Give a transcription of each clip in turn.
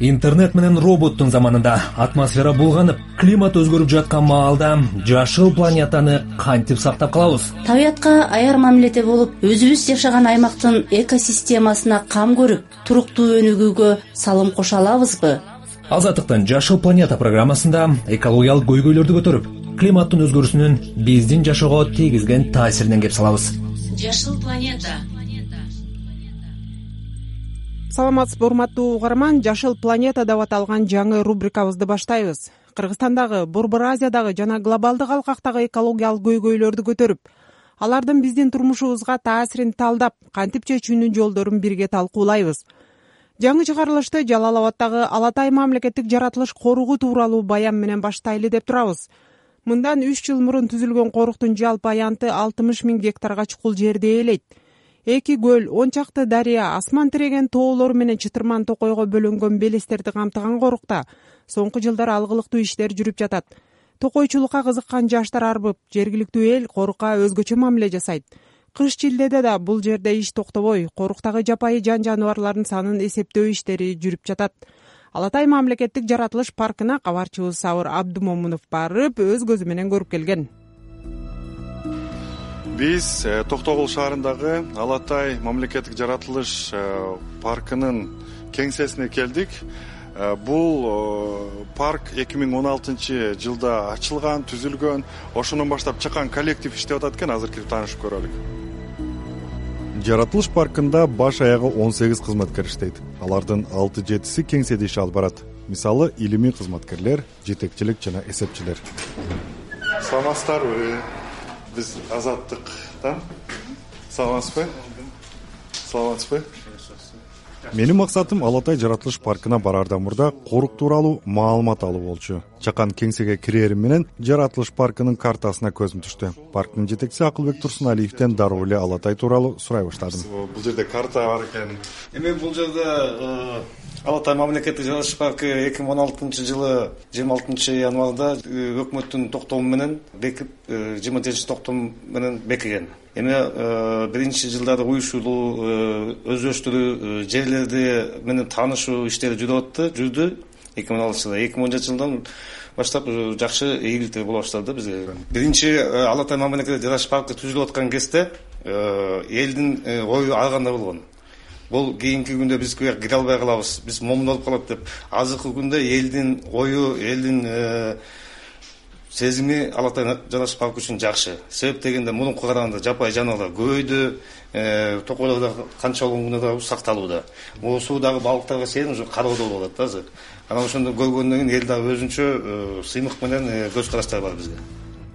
интернет менен роботтун заманында атмосфера булганып климат өзгөрүп жаткан маалда жашыл планетаны кантип сактап калабыз? Табиятка аяр мамиледе болуп өзүбүз жашаган аймактын экосистемасына кам көрүп туруктуу өнүгүүгө салым кошо алабызбы? Азаттыктын жашыл планета программасында экологиялык көйгөйлөрдү көтөрүп климаттын өзгөрүүсүнүн биздин жашоого тийгизген таасиринен кеп салабыз. Жашыл планета саламатсызбы урматтуу угарман жашыл планета деп аталган жаңы рубрикабызды баштайбыз. Кыргызстандагы борбор азиядагы жана глобалдык алкактагы экологиялык көйгөйлөрдү көтөрүп алардын биздин турмушубузга таасирин талдап кантип чечүүнүн жолдорун бирге талкуулайбыз. Жаңы чыгарылышты жалал абаддагы ала тай мамлекеттик жаратылыш коругу тууралуу баян менен баштайлы деп турабыз. Мындан үч жыл мурун түзүлгөн коруктун жалпы аянты алтымыш миң гектарга чукул жерди ээлейт эки көл он чакты дарыя асман тиреген тоолор менен чытырман токойго бөлөнгөн белестерди камтыган корукта. Соңку жылдары алгылыктуу иштер жүрүп жатат. Токойчулукка кызыккан жаштар арбып жергиликтүү эл корукка өзгөчө мамиле жасайт. Кыш чилдеде да бул жерде иш токтобой коруктагы жапайы жан жаныбарлардын санын эсептөө иштери жүрүп жатат. Ала тай мамлекеттик жаратылыш паркына кабарчыбыз сабыр абдымомунов барып өз көзү менен көрүп келген биз э, токтогул шаарындагы ала тай мамлекеттик жаратылыш э, паркынын кеңсесине келдик. Э, бул парк эки миң он алтынчы жылда ачылган түзүлгөн ошондон баштап чыккан коллектив иштеп атат экен. Азыр кирип таанышып көрөлүк. Жаратылыш паркында баш аягы он сегиз кызматкер иштейт. Алардын алты жетиси кеңседе иш алып барат. Мисалы илимий кызматкерлер жетекчилик жана эсепчилер. Саламатсыздарбы биз азаттыктан саламатсызбы саламатсызбы менин максатым ала тай жаратылыш паркына бараардан мурда корук тууралуу маалымат алуу болчу. Чакан кеңсеге кирээрим менен жаратылыш паркынын картасына көзүм түштү. Парктын жетекчиси акылбек турсуналиевден дароо эле ала тай тууралуу сурай баштадым. Бул жерде карта бар экен. Эми бул жерде ала тай мамлекеттик жаратылыш паркы эки миң он алтынчы жылы жыйырма алтынчы январда э, өкмөттүн токтому менен бекип э, жыйырма жетинчи токтом менен бекиген. Эми э, биринчи жылдары уюшулуу өздөштүрүү жерлерди менен таанышуу иштери жүрүп атты жүрдү. Эки миң он алтынчы жылы эки миң он жетинчи жылдан баштап жакшы ийгиликтер боло баштады бизге. Биринчи ала тай мамлекеттик жаратылыш паркы түзүлүп аткан кезде элдин ою ар кандай болгон бул кийинки күндө биз кияка кире албай калабыз. Биз момун болуп калат деп азыркы күндө элдин ою элдин э, сезими ала тай жаратылыш паркы үчүн жакшы. Себеп дегенде мурункуга караганда жапайы жаныбарлар көбөйдү э, токойлор да канча болгондо да сакталууда. Могу суудагы балыктарга чейин уже кароодо болуп атат да азыр. Анан ошондо көргөндөн кийин эл дагы өзүнчө э, сыймык менен көз караштары бар бизге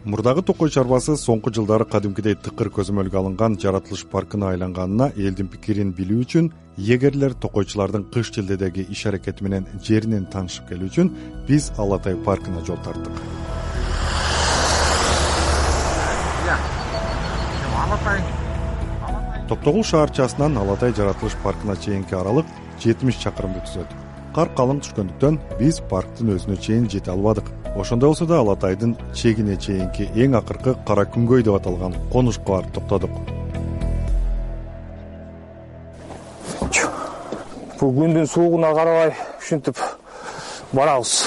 мурдагы токой чарбасы соңку жылдары кадимкидей тыкыр көзөмөлгө алынган жаратылыш паркына айланганына элдин пикирин билүү үчүн егерлер токойчулардын кыш чилдедеги иш аракети менен жеринен таанышып келүү үчүн биз ала тай паркына жол тарттык токтогул шаарчасынан ала тай жаратылыш паркына чейинки аралык жетимиш чакырымды түзөт. Кар калың түшкөндүктөн биз парктын өзүнө чейин жете албадык ошондой болсо да ала тайдын чегине чейинки эң акыркы кара күнгөй деп аталган конушка барып токтодук бул күндүн суугуна карабай ушинтип барабыз.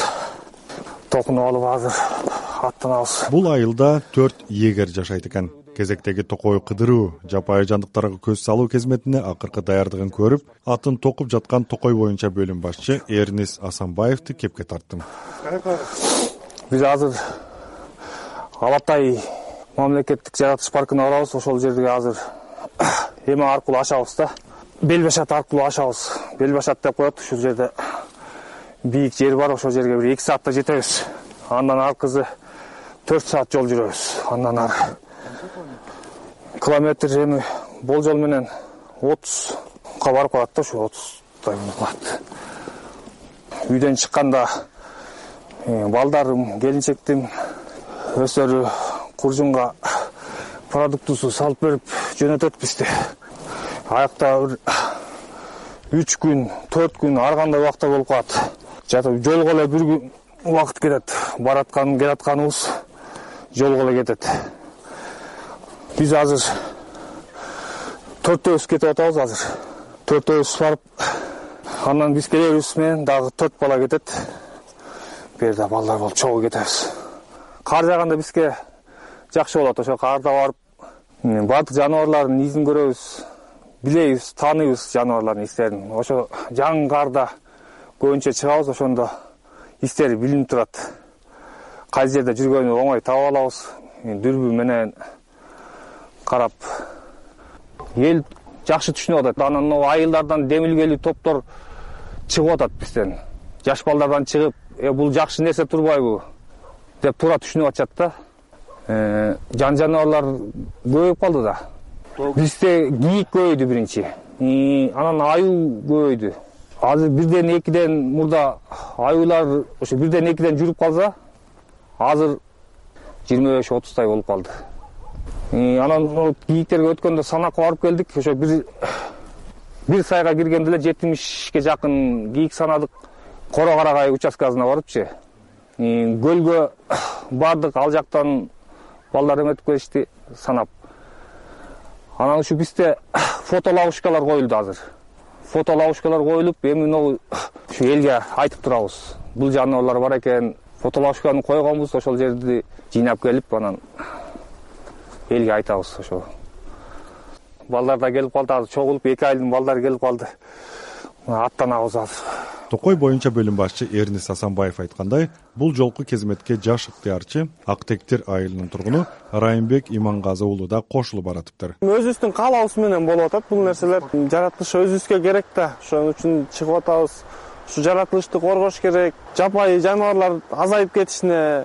Токунуп алып азыр аттанабыз. Бул айылда төрт егер жашайт экен. Кезектеги токой кыдыруу жапайы жандыктарга көз салуу кезметине акыркы даярдыгын көрүп атын токуп жаткан токой боюнча бөлүм башчы эрнис асанбаевди кепке тарттым биз азыр ала тай мамлекеттик жаратылыш паркына барабыз. Ошол жерге азыр эме аркылуу ашабыз да. Бел башат аркылуу ашабыз. Бел башат деп коет. Ушул жерде бийик жер бар. Ошол жерге бир эки саатта жетебиз. Андан аркысы төрт саат жол жүрөбүз. Андан ары километр эми болжол менен отузга барып калат да. Ушу отуздай калат үйдөн чыкканда балдарым келинчектим өздөрү куржунга продуктусу салып берип жөнөтөт бизди аякта бир үч күн төрт күн ар кандай убакта болуп калат. Жатып жолго эле бир күн убакыт кетет. Бараткан келатканыбыз жолго эле кетет. Биз азыр төртөөбүз кетип атабыз азыр. Төртөөбүз барып андан биз келебиз менен дагы төрт бала кетет бул жерде балдар болуп чогуу кетебиз. Кар жааганда бизге жакшы болот. Ошо карда барып баардык жаныбарлардын изин көрөбүз билебиз тааныйбыз жаныбарлардын истерин. Ошо жаңы карда көбүнчө чыгабыз ошондо истери билинип турат. Кайсы жерде жүргөнүн оңой таап алабыз. Дүрбү менен карап эл жакшы түшүнүп атат. Анан могу айылдардан демилгелүү топтор чыгып атат бизден. Жаш балдардан чыгып э бул жакшы нерсе турбайбы деп туура түшүнүп атышат да. Э, жан жаныбарлар көбөйүп калды да. Бизде кийик көбөйдү биринчи. Анан аюу көбөйдү. Азыр бирден экиден мурда аюулар ошо бирден экиден жүрүп калса азыр жыйырма беш отуздай болуп калды. Анан кийиктерге өткөндө санакка барып келдик. Ошо бир бир сайга киргенде эле жетимишке жакын кийик санадык коро карагай участкасына барыпчы. Көлгө бардык ал жактан балдар эметип келишти санап. Анан ушу бизде фотоловушкалар коюлду азыр. Фотоловушкалар коюлуп эми могу ушу элге айтып турабыз. Бул жаныбарлар бар экен фотоловушканы койгонбуз ошол жерди жыйнап келип анан элге айтабыз ошо балдар да келип калды азыр чогулуп эки айылдын балдары келип калды. Аттанабыз азыр токой боюнча бөлүм башчы эрнис асанбаев айткандай бул жолку кезметке жаш ыктыярчы ак тектир айылынын тургуну райымбек имангазы уулу да кошулуп баратыптыр. Өзүбүздүн каалообуз менен болуп атат. Бул нерселер жаратылыш өзүбүзгө керек да. Ошон үчүн чыгып атабыз. Ушу жаратылышты коргош керек. Жапайы жаныбарлар азайып кетишине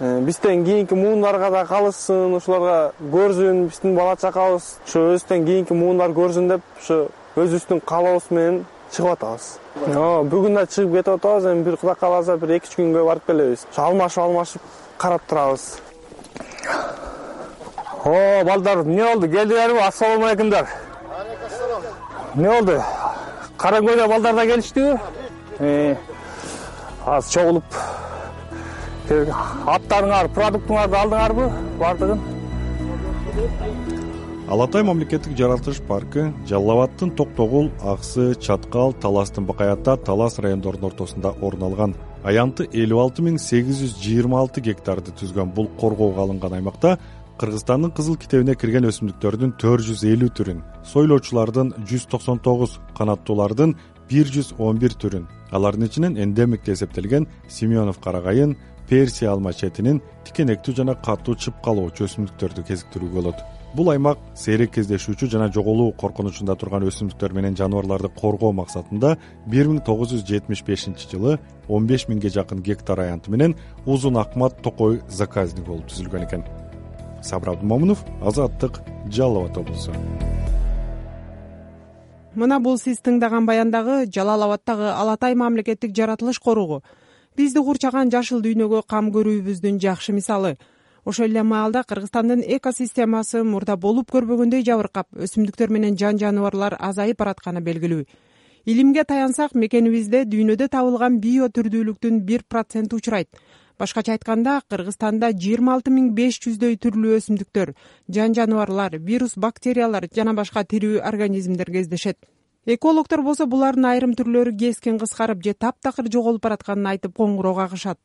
Э, бизден кийинки муундарга да калышсын ушуларга көрсүн биздин бала чакабыз. Ошо өзүбүздөн кийинки муундар көрсүн деп ушу өзүбүздүн каалообуз менен чыгып атабыз. Ооба бүгүн да чыгып кетип атабыз эми бир кудай кааласа бир эки үч күнгө барып келебиз. Ошо алмашып алмашып карап турабыз. О балдар эмне болду? Келдиңерби? Ассалому алейкумдар алейкум ассалам эмне болду? Каракөйдө балдар да келиштиби э, азыр чогулуп аттарыңар продуктуңарды алдыңарбы баардыгын ала тай мамлекеттик жаратылыш паркы жалал абаддын токтогул аксы чаткал таластын бакай ата талас райондорунун ортосунда орун алган. Аянты элүү алты миң сегиз жүз жыйырма алты гектарды түзгөн бул коргоого алынган аймакта кыргызстандын кызыл китебине кирген өсүмдүктөрдүн төрт жүз элүү түрүн сойлоочулардын жүз токсон тогуз канаттуулардын бир жүз он бир түрүн алардын ичинен эндемик деп эсептелген семенов карагайын персия алма четинин тикенектүү жана катуу чып калуучу өсүмдүктөрдү кезиктирүүгө болот бул аймак сейрек кездешүүчү жана жоголуу коркунучунда турган өсүмдүктөр менен жаныбарларды коргоо максатында бир миң тогуз жүз жетимиш бешинчи жылы он беш миңге жакын гектар аянты менен узун акмат токой заказник болуп түзүлгөн экен. Сабыр абдымомунов азаттык жалал абад облусу мына бул сиз тыңдаган баяндагы жалал абаддагы ала тай мамлекеттик жаратылыш коругу. Бизди курчаган жашыл дүйнөгө кам көрүүбүздүн жакшы мисалы ошол эле маалда кыргызстандын экосистемасы мурда болуп көрбөгөндөй жабыркап өсүмдүктөр менен жан жаныбарлар азайып баратканы белгилүү. Илимге таянсак мекенибизде дүйнөдө табылган био түрдүүлүктүн бир проценти учурайт. Башкача айтканда кыргызстанда жыйырма алты миң беш жүздөй түрлүү өсүмдүктөр жан жаныбарлар вирус бактериялар жана башка тирүү организмдер кездешет. Экологдор болсо булардын айрым түрлөрү кескин кыскарып же таптакыр жоголуп баратканын айтып коңгуроо кагышат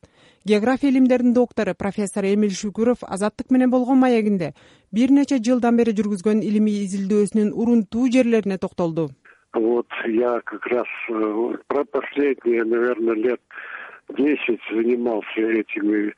география илимдеринин доктору профессор эмиль шүкүров азаттык менен болгон маегинде бир нече жылдан бери жүргүзгөн илимий изилдөөсүнүн урунтуу жерлерине токтолду. Вот я как раз э, про последние наверное лет десять занимался этими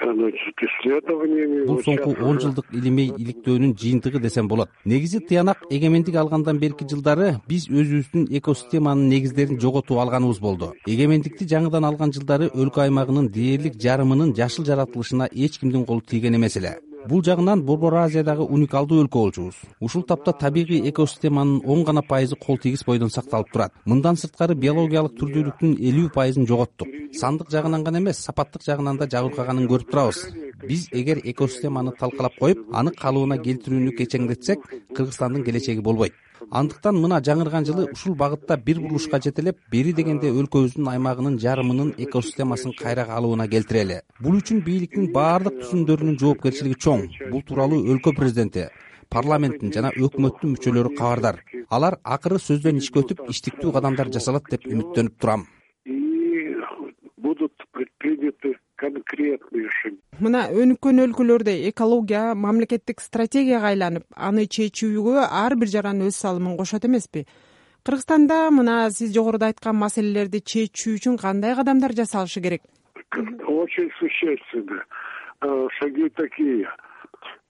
исследованиями бул соңку он жылдык илимий иликтөөнүн жыйынтыгы десем болот. Негизи тыянак эгемендик алгандан берки жылдары биз өзүбүздүн экосистеманын негиздерин жоготуп алганыбыз болду. Эгемендикти жаңыдан алган жылдары өлкө аймагынын дээрлик жарымынын жашыл жаратылышына эч кимдин колу тийген эмес эле бул жагынан борбор азиядагы уникалдуу өлкө болчубуз. Ушул тапта табигый экосистеманын он гана пайызы кол тийгис бойдон сакталып турат. Мындан сырткары биологиялык түрдүүлүктүн элүү пайызын жоготтук. Сандык жагынан гана эмес сапаттык жагынан да жабыркаганын көрүп турабыз. Биз эгер экосистеманы талкалап коюп аны калыбына келтирүүнү кечеңдетсек кыргызстандын келечеги болбойт андыктан мына жаңырган жылы ушул багытта бир бурулушка жетелеп бери дегенде өлкөбүздүн аймагынын жарымынын экосистемасын кайра калыбына келтирели. Бул үчүн бийликтин баардык түзүмдөрүнүн жоопкерчилиги чоң. Бул тууралуу өлкө президенти парламенттин жана өкмөттүн мүчөлөрү кабардар. Алар акыры сөздөн ишке өтүп иштиктүү кадамдар жасалат деп үмүттөнүп турам. И будут предприняты конкретные шаги мына өнүккөн өлкөлөрдө экология мамлекеттик стратегияга айланып аны чечүүгө ар бир жаран өз салымын кошот эмеспи? Кыргызстанда мына сиз жогоруда айткан маселелерди чечүү үчүн кандай кадамдар жасалышы керек? Очень существенно. Шаги такие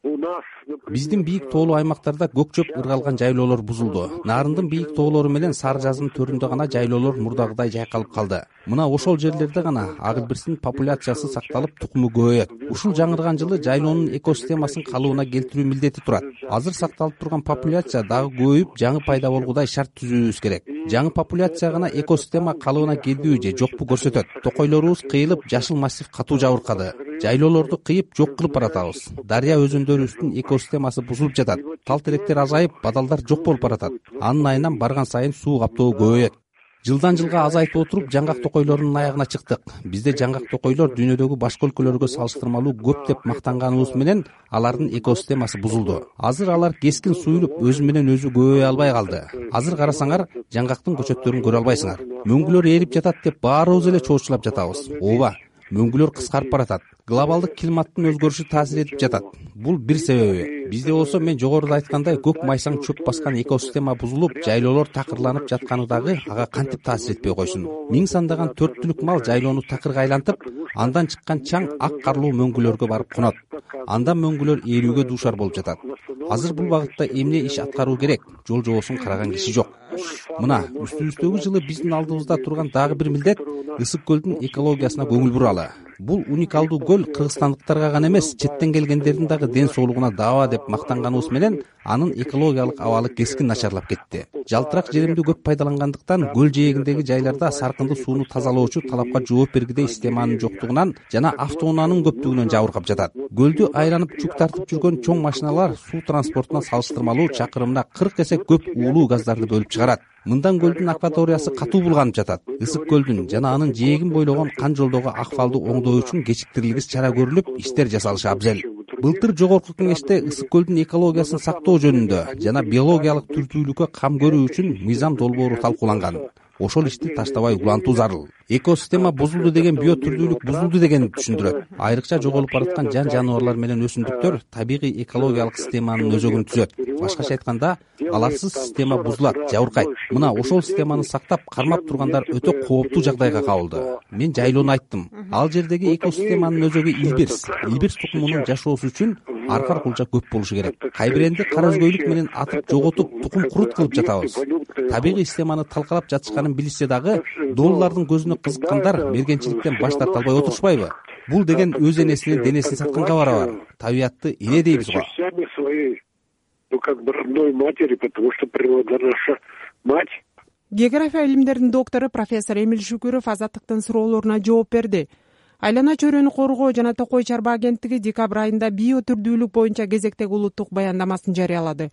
у нас биздин бийик тоолуу аймактарда көк чөп ыргалган жайлоолор бузулду. Нарындын бийик тоолору менен сары жаздын төрүндө гана жайлоолор мурдагыдай жайкалып калды. Мына ошол жерлерде гана ак илбирстин популяциясы сакталып тукуму көбөйөт. Ушул жаңырган жылы жайлоонун экосистемасын калыбына келтирүү милдети турат. Азыр сакталып турган популяция дагы көбөйүп жаңы пайда болгудай шарт түзүүбүз керек жаңы популяция гана экосистема калыбына келдиби же жокпу көрсөтөт. Токойлорубуз кыйылып жашыл массив катуу жабыркады. Жайлоолорду кыйып жок кылып баратабыз. Дарыя өзөндөрүбүздүн экосистемасы бузулуп жатат. Тал теректер азайып бадалдар жок болуп баратат. Анын айынан барган сайын суу каптоо көбөйөт жылдан жылга азайтып отуруп жаңгак токойлорунун аягына чыктык. Бизде жаңгак токойлор дүйнөдөгү башка өлкөлөргө салыштырмалуу көп деп мактанганыбыз менен алардын экосистемасы бузулду. Азыр алар кескин суюлуп өзү менен өзү көбөйө албай калды. Азыр карасаңар жаңгактын көчөттөрүн көрө албайсыңар. Мөңгүлөр ээрип жатат деп баарыбыз эле чоочулап жатабыз. Ооба мөңгүлөр кыскарып баратат глобалдык климаттын өзгөрүшү таасир этип жатат. Бул бир себеби. Бизде болсо мен жогоруда айткандай көк майсаң чөп баскан экосистема бузулуп жайлоолор такырланып жатканы дагы ага кантип таасир этпей койсун? Миң сандаган төрт түлүк мал жайлоону такырга айлантып андан чыккан чаң ак карлуу мөңгүлөргө барып конот андан мөңгүлөр ээрүүгө дуушар болуп жатат. Азыр бул багытта эмне иш аткаруу керек? Жол жобосун караган киши жок. Мына үстүбүздөгү жылы биздин алдыбызда турган дагы бир милдет ысык көлдүн экологиясына көңүл буралы бул уникалдуу көл кыргызстандыктарга гана эмес четтен келгендердин дагы ден соолугуна даба деп мактанганыбыз менен анын экологиялык абалы кескин начарлап кетти. Жалтырак жеримди көп пайдалангандыктан көл жээгиндеги жайларда саркындуу сууну тазалоочу талапка жооп бергидей системанын жоктугунан жана автоунаанын көптүгүнөн жабыркап жатат. Көлдү айланып жүк тартып жүргөн чоң машиналар суу транспортуна салыштырмалуу чакырымына кырк эсе көп уулуу газдарды бөлүп чыгарат. Мындан көлдүн акваториясы катуу булганып жатат. Ысык көлдүн жана анын жээгин бойлогон кан жолдогу акыбалды оңдоо үчүн кечиктирилгис чара көрүлүп иштер жасалышы абзел былтыр жогорку кеңеште ысык көлдүн экологиясын сактоо жөнүндө жана биологиялык түрдүүлүккө кам көрүү үчүн мыйзам долбоору талкууланган ошол ишти таштабай улантуу зарыл. Экосистема бузулду деген био түрдүүлүк бузулду дегенди түшүндүрөт. Айрыкча жоголуп бараткан жан жаныбарлар менен өсүмдүктөр табигый экологиялык системанын өзөгүн түзөт. Башкача айтканда аларсыз система бузулат жабыркайт. Мына ошол системаны сактап кармап тургандар өтө кооптуу жагдайга кабылды мен жайлоону айттым. Ал жердеги экосистеманын өзөгү илбирс. Илбирс тукумунун жашоосу үчүн аркар кулча көп болушу керек. Кайбиренди кара өзгөйлүк менен атып жоготуп тукум курут кылып жатабыз. табигый системаны талкалап жатышканын билишсе дагы доллардын көзүнө кызыккандар мергенчиликтен баш тарта албай отурушпайбы. Бул деген өз энесинин денесин сатканга барабар табиятты эне дейбиз го частями своей ну как бы родной матери потому что природа наша мать. География илимдеринин доктору профессор эмил шүкүров азаттыктын суроолоруна жооп берди айлана чөйрөнү коргоо жана токой чарба агенттиги декабрь айында био түрдүүлүк боюнча кезектеги улуттук баяндамасын жарыялады.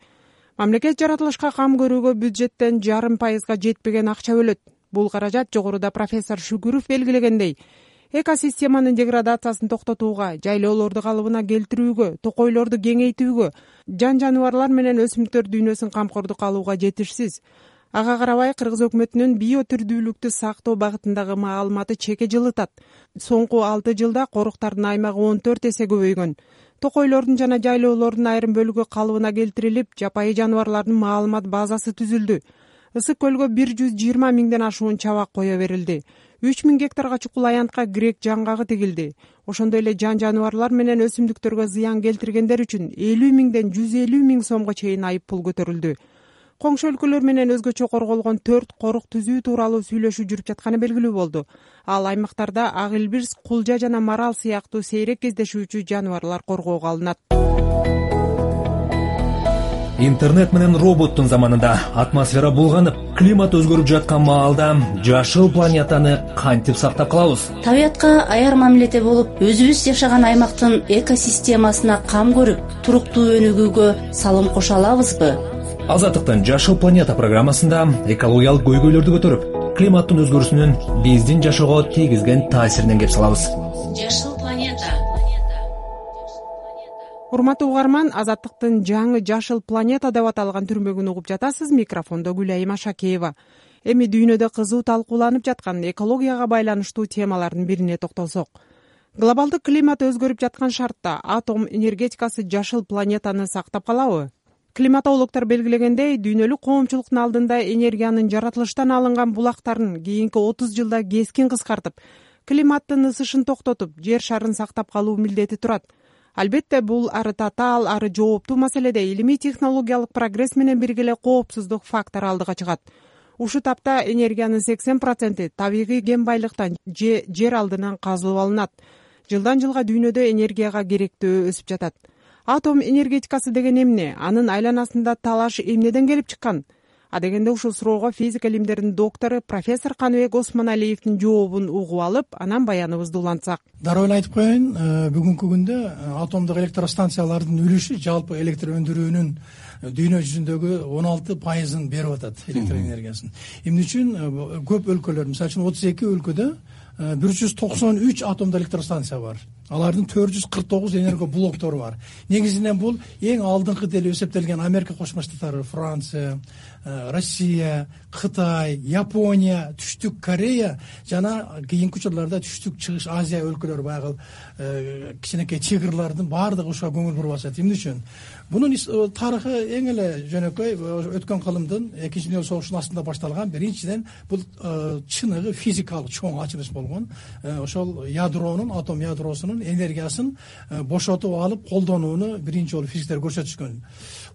Мамлекет жаратылышка кам көрүүгө бюджеттен жарым пайызга жетпеген акча бөлөт бул каражат жогоруда профессор шүкүров белгилегендей. Экосистеманын деградациясын токтотууга жайлоолорду калыбына келтирүүгө токойлорду кеңейтүүгө жан жаныбарлар менен өсүмдүктөр дүйнөсүн камкордукка алууга жетишсиз ага карабай кыргыз өкмөтүнүн био түрдүүлүктү сактоо багытындагы маалыматы чеке жылытат. Соңку алты жылда коруктардын аймагы он төрт эсе көбөйгөн. Токойлордун жана жайлоолордун айрым бөлүгү калыбына келтирилип жапайы жаныбарлардын маалымат базасы түзүлдү. Ысык көлгө бир жүз жыйырма миңден ашуун чабак кое берилди. Үч миң гектарга чукул аянтка грек жаңгагы тигилди. Ошондой эле жан жаныбарлар менен өсүмдүктөргө зыян келтиргендер үчүн элүү миңден жүз элүү миң сомго чейин айып пул көтөрүлдү коңшу өлкөлөр менен өзгөчө корголгон төрт корук түзүү тууралуу сүйлөшүү жүрүп жатканы белгилүү болду. Ал аймактарда ак илбирс кулжа жана марал сыяктуу сейрек кездешүүчү жаныбарлар коргоого алынат. Интернет менен роботтун заманында атмосфера булганып климат өзгөрүп жаткан маалда жашыл планетаны кантип сактап калабыз? Табиятка аяр мамиледе болуп өзүбүз жашаган аймактын экосистемасына кам көрүп туруктуу өнүгүүгө салым кошо алабызбы азаттыктын жашыл планета программасында экологиялык көйгөйлөрдү көтөрүп климаттын өзгөрүүсүнүн биздин жашоого тийгизген таасиринен кеп салабыз. Жашыл планета. Урматтуу угарман азаттыктын жаңы жашыл планета деп аталган түрмөгүн угуп жатасыз. Микрофондо гүлайым ашакеева эми дүйнөдө кызуу талкууланып жаткан экологияга байланыштуу темалардын бирине токтолсок. Глобалдык климат өзгөрүп жаткан шартта атом энергетикасы жашыл планетаны сактап калабы климатологдор белгилегендей дүйнөлүк коомчулуктун алдында энергиянын жаратылыштан алынган булактарын кийинки отуз жылда кескин кыскартып климаттын ысышын токтотуп жер шарын сактап калуу милдети турат. Албетте бул ары татаал ары жооптуу маселеде илимий технологиялык прогресс менен бирге эле коопсуздук фактору алдыга чыгат. Ушул тапта энергиянын сексен проценти табигый кен байлыктан же жер алдынан казылып алынат. Жылдан жылга дүйнөдө энергияга керектөө өсүп жатат атом энергетикасы деген эмне? Анын айланасында талаш эмнеден келип чыккан? Адегенде ушул суроого физика илимдеринин доктору профессор каныбек осмоналиевдин жообун угуп алып анан баяныбызды улантсак. Дароо эле айтып коеюн э, бүгүнкү күндө э, атомдук электростанциялардын үлүшү жалпы электр өндүрүүнүн э, дүйнө жүзүндөгү он алты пайызын берип атат электр энергиясын. Эмне үчүн? Көп өлкөлөр мисалы үчүн отуз эки өлкөдө бир жүз токсон үч атомдук электростанция бар алардын төрт жүз кырк тогуз энергоблоктору бар. Негизинен бул эң алдыңкы деле эсептелген америка кошмо штаттары франция россия кытай япония түштүк корея жана кийинки учурларда түштүк чыгыш азия өлкөлөрү баягы э, кичинекей тигрлардын баардыгы ушуга көңүл буруп атышат эмне үчүн? Бунун э, тарыхы эң эле жөнөкөй өткөн кылымдын экинчи дүйнөлүк согуштун астында башталган. Биринчиден бул чыныгы физикалык чоң ачылыш болгон. Ошол ядронун атом ядросунун энергиясын э, бошотуп алып колдонууну биринчи жолу физиктер көрсөтүшкөн.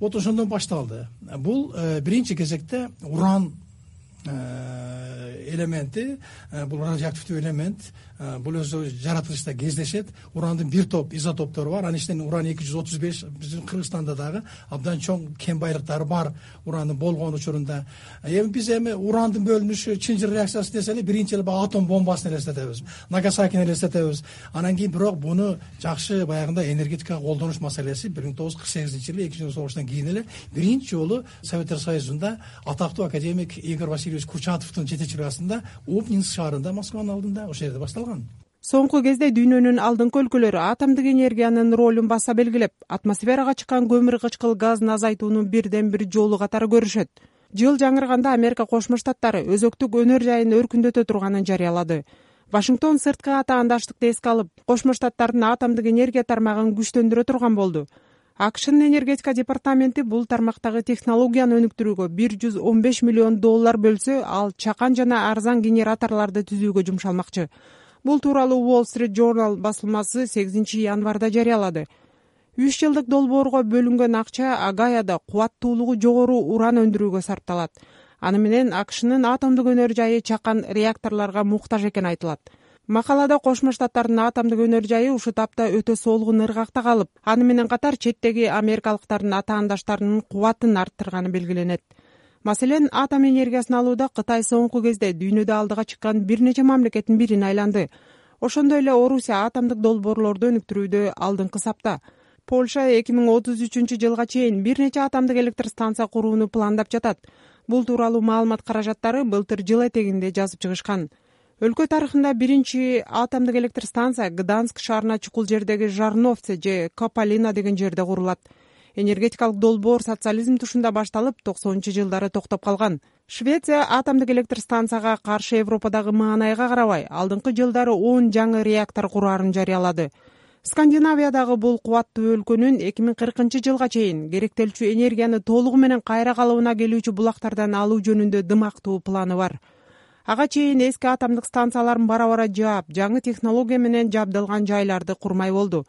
Вот ошондон башталды. Бул э, кезекте уран э, элементи бул радиоактивдүү элемент Э, бул өзү жаратылышта кездешет. Урандын бир топ изотоптору бар. Анын ичинен уран эки жүз отуз беш биздин кыргызстанда дагы абдан чоң кен байлыктары бар урандын болгон учурунда. Эми биз эми урандын бөлүнүшү чынжыр реакциясы десе эле биринчи эле баягы атом бомбасын элестетебиз нагасакини элестетебиз анан кийин бирок буну жакшы баягындай энергетикага колдонуш маселеси бир миң тогуз жүз кырк сегизинчи жылы дүйнөлүк согуштан кийин эле биринчи жолу советтер союзунда атактуу академик игорь васильевич курчатовдун жетекчилиги астында обнинск шаарында москванын алдында ошол жерде башталган соңку кезде дүйнөнүн алдыңкы өлкөлөрү атомдук энергиянын ролун баса белгилеп атмосферага чыккан көмүр кычкыл газын азайтууну бирден бир жолу катары көрүшөт. Жыл жаңырганда америка кошмо штаттары өзөктүк өнөр жайын өркүндөтө турганын жарыялады. Вашингтон сырткы атаандаштыкты эске алып кошмо штаттардын атомдук энергия тармагын күчтөндүрө турган болду. Акшнын энергетика департаменти бул тармактагы технологияны өнүктүрүүгө бир жүз он беш миллион доллар бөлсө ал чакан жана арзан генераторлорду түзүүгө жумшалмакчы бул тууралуу wall street journal басылмасы сегизинчи январда жарыялады. Үч жылдык долбоорго бөлүнгөн акча агаяда кубаттуулугу жогору уран өндүрүүгө сарпталат. Аны менен акшнын атомдук өнөр жайы чакан реакторлорго муктаж экени айтылат. Макалада кошмо штаттардын атомдук өнөр жайы ушул тапта өтө солгун ыргакта калып аны менен катар четтеги америкалыктардын атаандаштарынын кубатын арттырганы белгиленет маселен атом энергиясын алууда кытай соңку кезде дүйнөдө алдыга чыккан бир нече мамлекеттин бирине айланды. Ошондой эле орусия атомдук долбоорлорду өнүктүрүүдө алдыңкы сапта. Польша эки миң отуз үчүнчү жылга чейин бир нече атомдук электростанция курууну пландап жатат. Бул тууралуу маалымат каражаттары былтыр жыл этегинде жазып чыгышкан. Өлкө тарыхында биринчи атомдук электростанция гданск шаарына чукул жердеги жарновце же кополина деген жерде курулат энергетикалык долбоор социализм тушунда башталып токсонунчу жылдары токтоп калган. Швеция атомдук электростанцияга каршы европадагы маанайга карабай алдыңкы жылдары он жаңы реактор кураарын жарыялады. Скандинавиядагы бул кубаттуу өлкөнүн эки миң кыркынчы жылга чейин керектелчү энергияны толугу менен кайра калыбына келүүчү булактардан алуу жөнүндө дымактуу планы бар. Ага чейин эски атомдук станцияларын бара бара жаап жаңы технология менен жабдылган жайларды курмай болду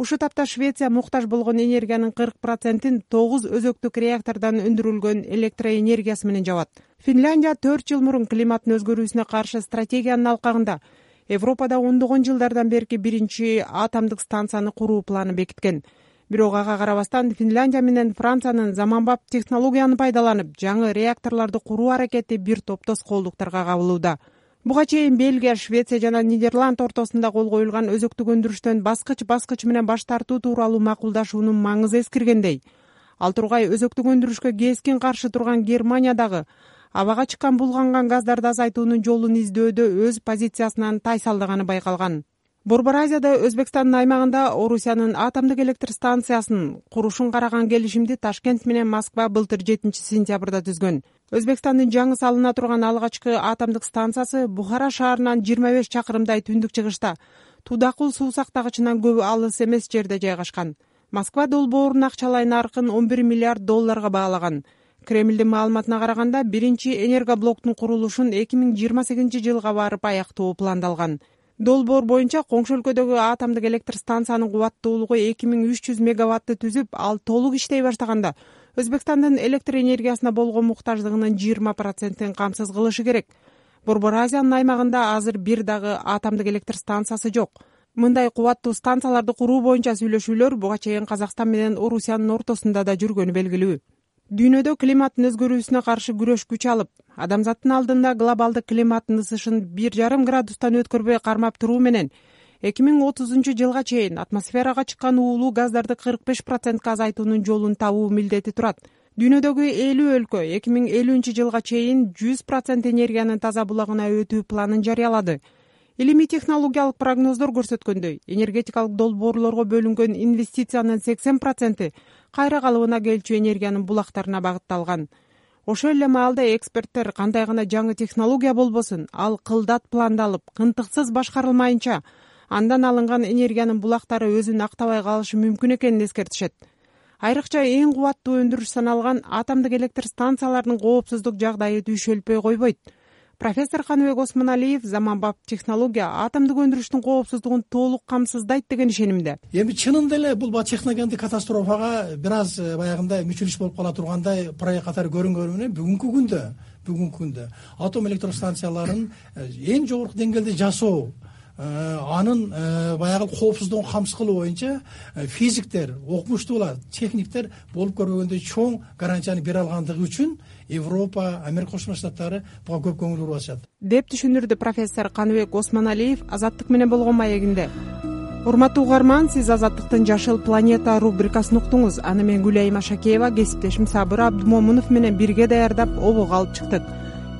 ушул тапта швеция муктаж болгон энергиянын кырк процентин тогуз өзөктүк реактордон өндүрүлгөн электроэнергиясы менен жабат. Финляндия төрт жыл мурун климаттын өзгөрүүсүнө каршы стратегиянын алкагында европада ондогон жылдардан берки биринчи атомдук станцияны куруу планын бекиткен. Бирок ага карабастан финляндия менен франциянын заманбап технологияны пайдаланып жаңы реакторлорду куруу аракети бир топ тоскоолдуктарга кабылууда буга чейин бельгия швеция жана нидерланд ортосунда кол коюлган өзөктүк өндүрүштөн баскыч баскыч менен баш тартуу тууралуу макулдашуунун маңызы эскиргендей. Ал тургай өзөктүк өндүрүшкө кескин каршы турган германия дагы абага чыккан булганган газдарды азайтуунун жолун издөөдө өз позициясынан тайсалдаганы байкалган борбор азияда өзбекстандын аймагында орусиянын атомдук электр станциясын курушун караган келишимди ташкент менен москва былтыр жетинчи сентябрда түзгөн. Өзбекстандын жаңы салына турган алгачкы атомдук станциясы бухара шаарынан жыйырма беш чакырымдай түндүк чыгышта. Тудакул суу сактагычынан көп алыс эмес жерде жайгашкан. Москва долбоорунун акчалай наркын он бир миллиард долларга баалаган. Кремлдин маалыматына караганда биринчи энергоблоктун курулушун эки миң жыйырма сегизинчи жылга барып аяктоо пландалган долбоор боюнча коңшу өлкөдөгү атомдук электр станциянын кубаттуулугу эки миң үч жүз мегаватты түзүп ал толук иштей баштаганда өзбекстандын электр энергиясына болгон муктаждыгынын жыйырма процентин камсыз кылышы керек. Борбор азиянын аймагында азыр бир дагы атомдук электр станциясы жок. Мындай кубаттуу станцияларды куруу боюнча сүйлөшүүлөр буга чейин казакстан менен орусиянын ортосунда да жүргөнү белгилүү дүйнөдө климаттын өзгөрүүсүнө каршы күрөш күч алып адамзаттын алдында глобалдык климаттын ысышын бир жарым градустан өткөрбөй кармап туруу менен эки миң отузунчу жылга чейин атмосферага чыккан уулуу газдарды кырк беш процентке азайтуунун жолун табуу милдети турат. Дүйнөдөгү элүү өлкө эки миң элүүнчү жылга чейин жүз процент энергиянын таза булагына өтүү планын жарыялады илимий технологиялык прогноздор көрсөткөндөй энергетикалык долбоорлорго бөлүнгөн инвестициянын сексен проценти кайра калыбына келчү энергиянын булактарына багытталган. Ошол эле маалда эксперттер кандай гана жаңы технология болбосун ал кылдат пландалып кынтыксыз башкарылмайынча андан алынган энергиянын булактары өзүн актабай калышы мүмкүн экенин эскертишет. Айрыкча эң кубаттуу өндүрүш саналган атомдук электр станцияларынын коопсуздук жагдайы түйшөлтпөй койбойт профессор каныбек осмоналиев заманбап технология атомдук өндүрүштүн коопсуздугун толук камсыздайт деген ишенимде. Эми чынында эле бул баягы техногендик катастрофага бир аз э, баягындай мүчүлүш болуп кала тургандай проект катары көрүнгөнү менен бүгүнкү күндө бүгүнкү күндө атом электростанцияларын э, эң жогорку деңгээлде жасоо э, анын баягы коопсуздугун камсыз кылуу боюнча физиктер окумуштуулар техниктер болуп көрбөгөндөй чоң гарантияны бере алгандыгы үчүн европа америка кошмо штаттары буга көп көңүл буруп атышат деп түшүндүрдү профессор каныбек осмоналиев азаттык менен болгон маегинде. Урматтуу угарман сиз азаттыктын жашыл планета рубрикасын уктуңуз. Аны мен гүлайым ашакеева кесиптешим сабыр абдымомунов менен бирге даярдап обого алып чыктык.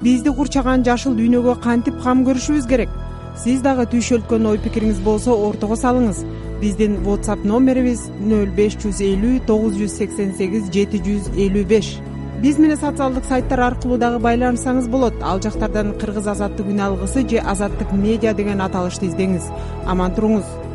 Бизди курчаган жашыл дүйнөгө кантип кам көрүшүбүз керек? Сиз дагы түйшөлткөн ой пикириңиз болсо ортого салыңыз. Биздин whatsapp номерибиз нөл беш жүз элүү тогуз жүз сексен сегиз жети жүз элүү беш биз менен социалдык сайттар аркылуу дагы байланышсаңыз болот. Ал жактардан кыргыз азаттык үн алгысы же азаттык медиа деген аталышты издеңиз. Аман туруңуз